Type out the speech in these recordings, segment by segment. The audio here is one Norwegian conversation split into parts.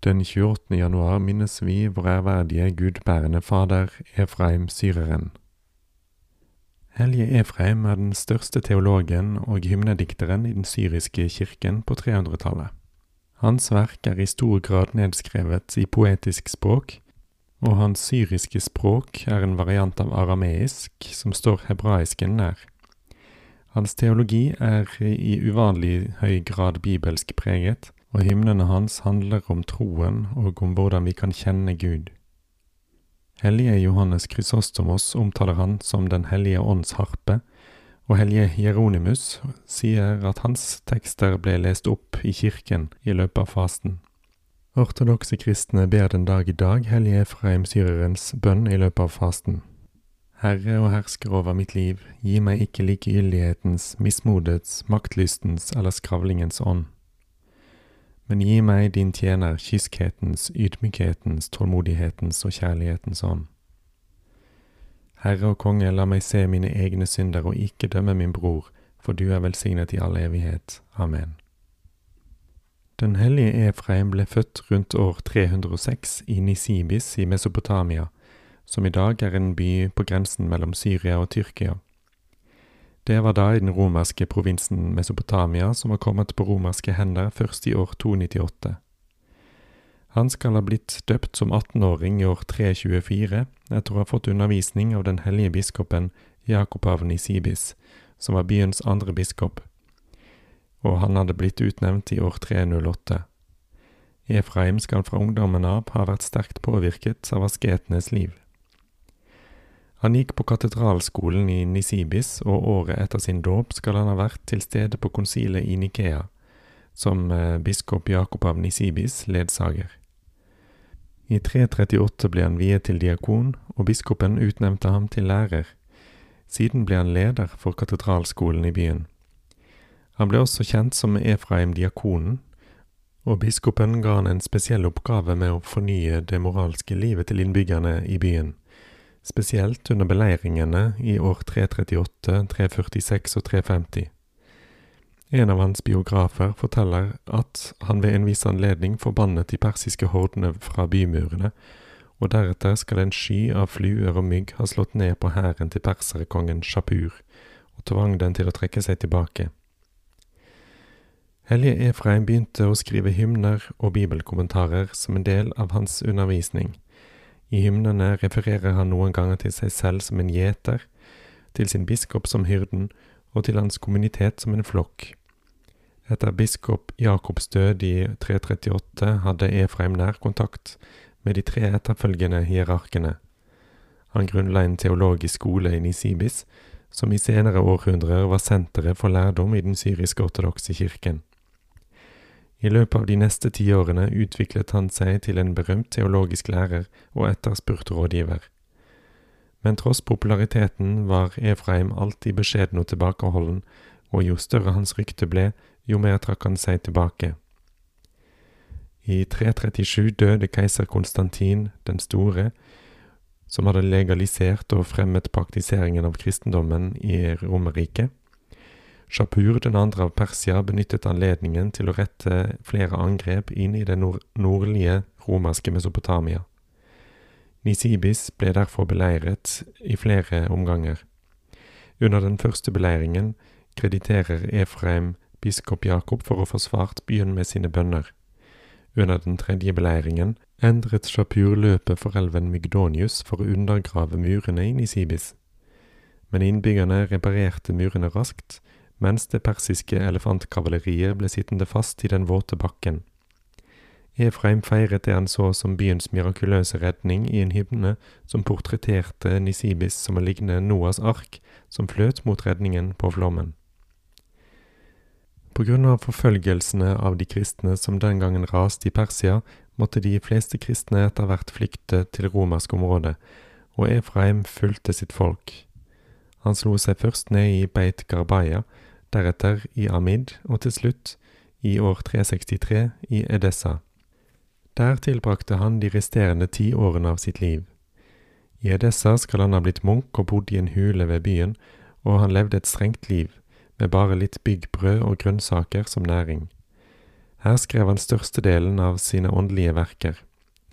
Den 28. januar minnes vi vår ærverdige gudbærende fader Efraim syreren. Hellige Efraim er den største teologen og hymnedikteren i den syriske kirken på 300-tallet. Hans verk er i stor grad nedskrevet i poetisk språk, og hans syriske språk er en variant av arameisk som står hebraisken nær. Hans teologi er i uvanlig høy grad bibelsk preget, og hymnene hans handler om troen og om hvordan vi kan kjenne Gud. Hellige Johannes Chrysostomos omtaler han som Den hellige ånds harpe, og hellige Jeronimus sier at hans tekster ble lest opp i kirken i løpet av fasten. Ortodokse kristne ber den dag i dag hellige Efraim syrerens bønn i løpet av fasten. Herre og hersker over mitt liv, gi meg ikke likegyldighetens, mismodets, maktlystens eller skravlingens ånd. Men gi meg din tjener kyskhetens, ydmykhetens, tålmodighetens og kjærlighetens ånd. Herre og konge, la meg se mine egne synder og ikke dømme min bror, for du er velsignet i all evighet. Amen. Den hellige Efraim ble født rundt år 306 i Nisibis i Mesopotamia, som i dag er en by på grensen mellom Syria og Tyrkia. Det var da i den romerske provinsen Mesopotamia som var kommet på romerske hender først i år 298. Han skal ha blitt døpt som 18-åring i år 324 etter å ha fått undervisning av den hellige biskopen Jakob av Nisibis, som var byens andre biskop, og han hadde blitt utnevnt i år 308. Efraim skal fra ungdommen av ha vært sterkt påvirket av asketenes liv. Han gikk på katedralskolen i Nisibis, og året etter sin dåp skal han ha vært til stede på konsilet i Nikea, som eh, biskop Jakob av Nisibis ledsager. I 338 ble han viet til diakon, og biskopen utnevnte ham til lærer. Siden ble han leder for katedralskolen i byen. Han ble også kjent som Efraim diakonen, og biskopen ga han en spesiell oppgave med å fornye det moralske livet til innbyggerne i byen spesielt under beleiringene i år 338, 346 og 350. En av hans biografer forteller at han ved en viss anledning forbannet de persiske hordene fra bymurene, og deretter skal en sky av fluer og mygg ha slått ned på hæren til perserkongen Shapur, og tvang den til å trekke seg tilbake. Hellige Efraim begynte å skrive hymner og bibelkommentarer som en del av hans undervisning. I hymnene refererer han noen ganger til seg selv som en gjeter, til sin biskop som hyrden, og til hans kommunitet som en flokk. Etter biskop Jakobs død i 338 hadde Efraim nær kontakt med de tre etterfølgende hierarkene. Han grunnla en teologisk skole i Nisibis, som i senere århundrer var senteret for lærdom i den syrisk-ortodokse kirken. I løpet av de neste tiårene utviklet han seg til en berømt teologisk lærer og etterspurt rådgiver. Men tross populariteten var Efraim alltid beskjeden og tilbakeholden, og jo større hans rykte ble, jo mer trakk han seg tilbake. I 337 døde keiser Konstantin den store, som hadde legalisert og fremmet praktiseringen av kristendommen i Romerriket. Shapur den andre av Persia benyttet anledningen til å rette flere angrep inn i det nord nordlige romerske Mesopotamia. Nisibis ble derfor beleiret i flere omganger. Under den første beleiringen krediterer Efraim biskop Jakob for å få svart byen med sine bønner. Under den tredje beleiringen endret Shapur løpet for elven Mygdonius for å undergrave murene i Nisibis. Men innbyggerne reparerte murene raskt, mens det persiske elefantkavaleriet ble sittende fast i den våte bakken. Efraim feiret det han så som byens mirakuløse redning i en hymne som portretterte Nisibis som å ligne Noas ark som fløt mot redningen på flommen. På grunn av forfølgelsene av de kristne som den gangen raste i Persia, måtte de fleste kristne etter hvert flykte til romersk område, og Efraim fulgte sitt folk. Han slo seg først ned i Beit Garbaya, deretter i Amid, og til slutt, i år 363, i Edessa. Der tilbrakte han de resterende ti årene av sitt liv. I Edessa skal han ha blitt munk og bodd i en hule ved byen, og han levde et strengt liv, med bare litt byggbrød og grønnsaker som næring. Her skrev han størstedelen av sine åndelige verker.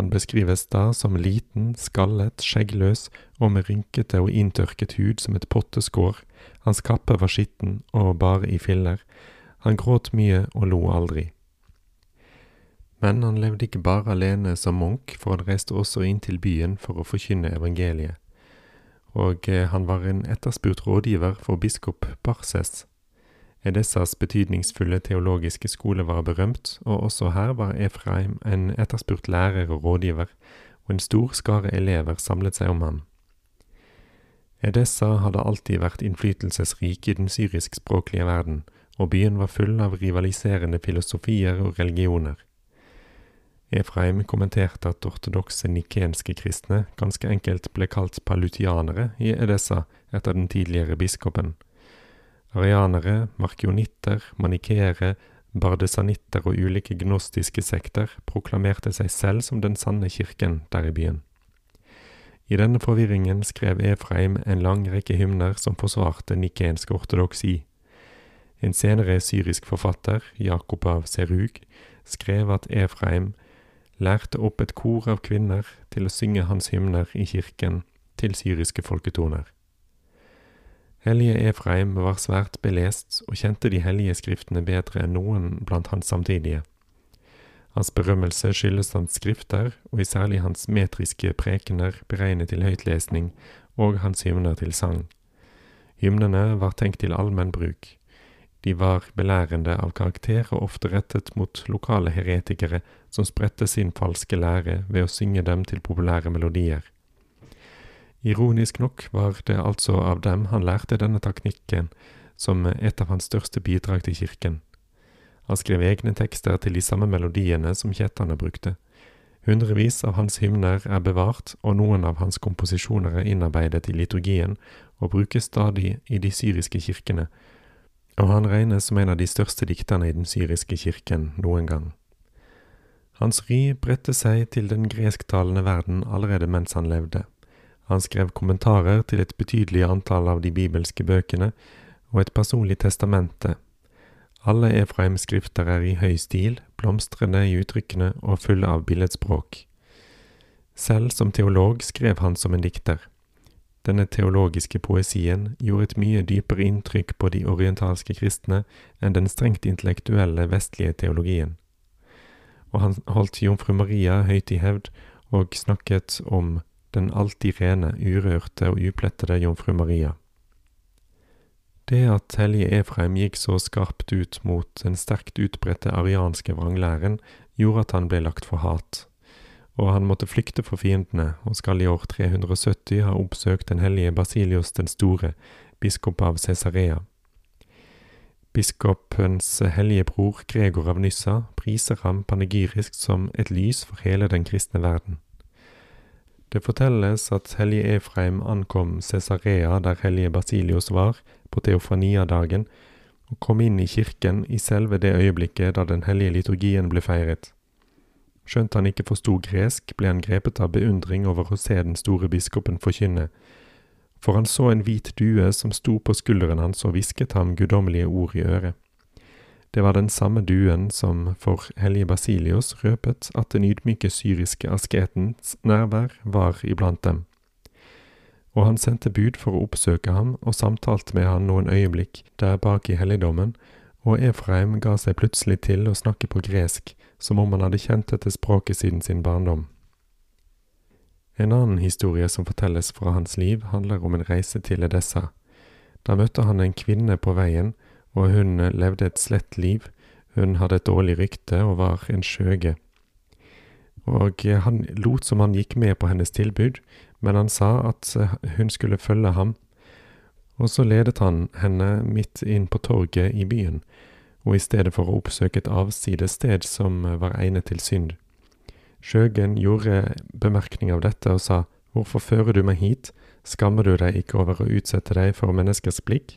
Han beskrives da som liten, skallet, skjeggløs og med rynkete og inntørket hud som et potteskår, hans kappe var skitten og bare i filler, han gråt mye og lo aldri. Men han levde ikke bare alene som munk, for han reiste også inn til byen for å forkynne evangeliet. Og eh, han var en etterspurt rådgiver for biskop Barses. Edessas betydningsfulle teologiske skole var berømt, og også her var Efraim en etterspurt lærer og rådgiver, og en stor skare elever samlet seg om ham. Edessa hadde alltid vært innflytelsesrik i den syriskspråklige verden, og byen var full av rivaliserende filosofier og religioner. Efraim kommenterte at ortodokse nikenske kristne ganske enkelt ble kalt palutianere i Edessa etter den tidligere biskopen. Arianere, markionitter, manikeere, bardesanitter og ulike gnostiske sekter proklamerte seg selv som den sanne kirken der i byen. I denne forvirringen skrev Efraim en lang rekke hymner som forsvarte nikensk ortodoksi. En senere syrisk forfatter, Jakob av Serug, skrev at Efraim lærte opp et kor av kvinner til å synge hans hymner i kirken til syriske folketoner. Hellige Efraim var svært belest og kjente de hellige skriftene bedre enn noen blant hans samtidige. Hans berømmelse skyldes hans skrifter, og i særlig hans metriske prekener beregnet til høytlesning, og hans hymner til sang. Hymnene var tenkt til allmenn bruk. De var belærende av karakter og ofte rettet mot lokale heretikere som spredte sin falske lære ved å synge dem til populære melodier. Ironisk nok var det altså av dem han lærte denne teknikken som et av hans største bidrag til kirken. Han skrev egne tekster til de samme melodiene som kjetterne brukte. Hundrevis av hans hymner er bevart, og noen av hans komposisjoner er innarbeidet i liturgien og brukes stadig i de syriske kirkene, og han regnes som en av de største dikterne i den syriske kirken noen gang. Hans ry bredte seg til den gresktalende verden allerede mens han levde. Han skrev kommentarer til et betydelig antall av de bibelske bøkene og et personlig testamente. Alle Efraims skrifter er i høy stil, blomstrende i uttrykkene og fulle av billedspråk. Selv som teolog skrev han som en dikter. Denne teologiske poesien gjorde et mye dypere inntrykk på de orientalske kristne enn den strengt intellektuelle vestlige teologien. Og han holdt jomfru Maria høyt i hevd og snakket om den alltid rene, urørte og uplettede jomfru Maria. Det at hellige Efraim gikk så skarpt ut mot den sterkt utbredte arianske vranglæren, gjorde at han ble lagt for hat, og han måtte flykte for fiendene, og skal i år 370 ha oppsøkt den hellige Basilios den store, biskop av Cesarea. Biskopens hellige bror Gregor av Nyssa priser ham panegyrisk som et lys for hele den kristne verden. Det fortelles at hellige Efraim ankom Cesarea der hellige Basilios var, på teofaniadagen, og kom inn i kirken i selve det øyeblikket da den hellige liturgien ble feiret. Skjønt han ikke forsto gresk, ble han grepet av beundring over å se den store biskopen forkynne, for han så en hvit due som sto på skulderen hans og hvisket ham guddommelige ord i øret. Det var den samme duen som for hellige Basilios røpet at den ydmyke syriske asketens nærvær var iblant dem. Og han sendte bud for å oppsøke ham og samtalte med han noen øyeblikk der bak i helligdommen, og Efraim ga seg plutselig til å snakke på gresk, som om han hadde kjent dette språket siden sin barndom. En annen historie som fortelles fra hans liv, handler om en reise til Edessa. Da møtte han en kvinne på veien, og hun levde et slett liv. Hun hadde et dårlig rykte og var en skjøge. Og han lot som han gikk med på hennes tilbud, men han sa at hun skulle følge ham. Og så ledet han henne midt inn på torget i byen, og i stedet for å oppsøke et avsides sted som var egnet til synd. Skjøgen gjorde bemerkning av dette og sa, Hvorfor fører du meg hit, skammer du deg ikke over å utsette deg for menneskers blikk?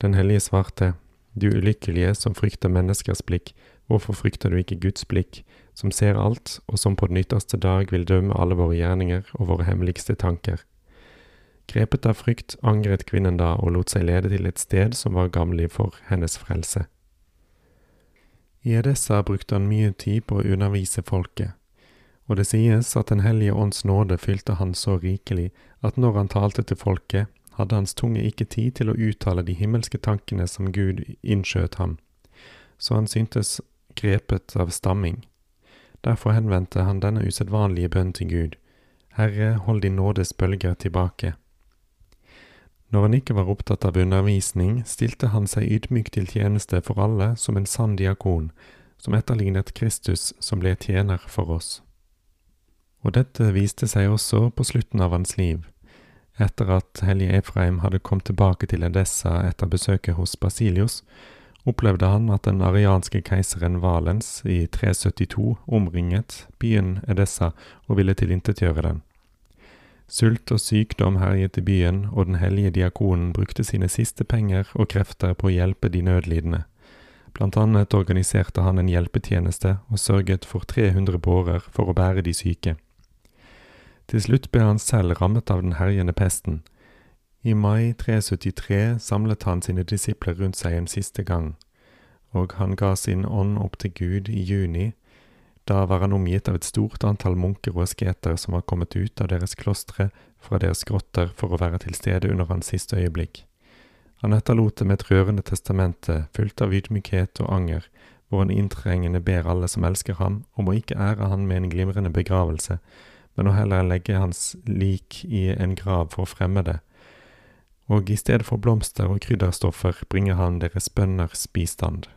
Den hellige svarte, Du ulykkelige som frykter menneskers blikk, hvorfor frykter du ikke Guds blikk, som ser alt, og som på den ytterste dag vil dømme alle våre gjerninger og våre hemmeligste tanker? Grepet av frykt angret kvinnen da og lot seg lede til et sted som var gammelig for hennes frelse. I Edessa brukte han mye tid på å undervise folket, og det sies at Den hellige ånds nåde fylte han så rikelig at når han talte til folket, hadde hans tunge ikke tid til å uttale de himmelske tankene som Gud innskjøt ham, så han syntes grepet av stamming. Derfor henvendte han denne usedvanlige bønn til Gud, Herre, hold din nådes bølger tilbake. Når han ikke var opptatt av undervisning, stilte han seg ydmykt til tjeneste for alle som en sann diakon, som etterlignet Kristus som ble tjener for oss. Og dette viste seg også på slutten av hans liv. Etter at hellige Efraim hadde kommet tilbake til Edessa etter besøket hos Basilius, opplevde han at den arianske keiseren Valens i 372 omringet byen Edessa og ville tilintetgjøre den. Sult og sykdom herjet i byen, og den hellige diakonen brukte sine siste penger og krefter på å hjelpe de nødlidende. Blant annet organiserte han en hjelpetjeneste og sørget for 300 bårer for å bære de syke. Til slutt ble han selv rammet av den herjende pesten. I mai 373 samlet han sine disipler rundt seg en siste gang, og han ga sin ånd opp til Gud i juni da var han omgitt av et stort antall munker og asketer som var kommet ut av deres klostre fra deres grotter for å være til stede under hans siste øyeblikk. Han etterlot med et rørende testamente fullt av ydmykhet og anger, hvor han inntrengende ber alle som elsker ham, om å ikke ære han med en glimrende begravelse, men å heller legge hans lik i en grav for fremmede, og i stedet for blomster og krydderstoffer bringer han deres bønners bistand.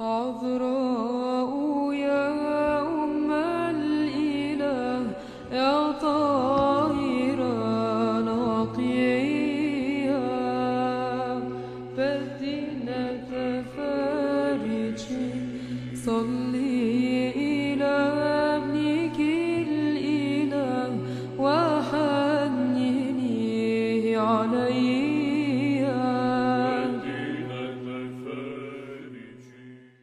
عذراء يا أم الإله يا طه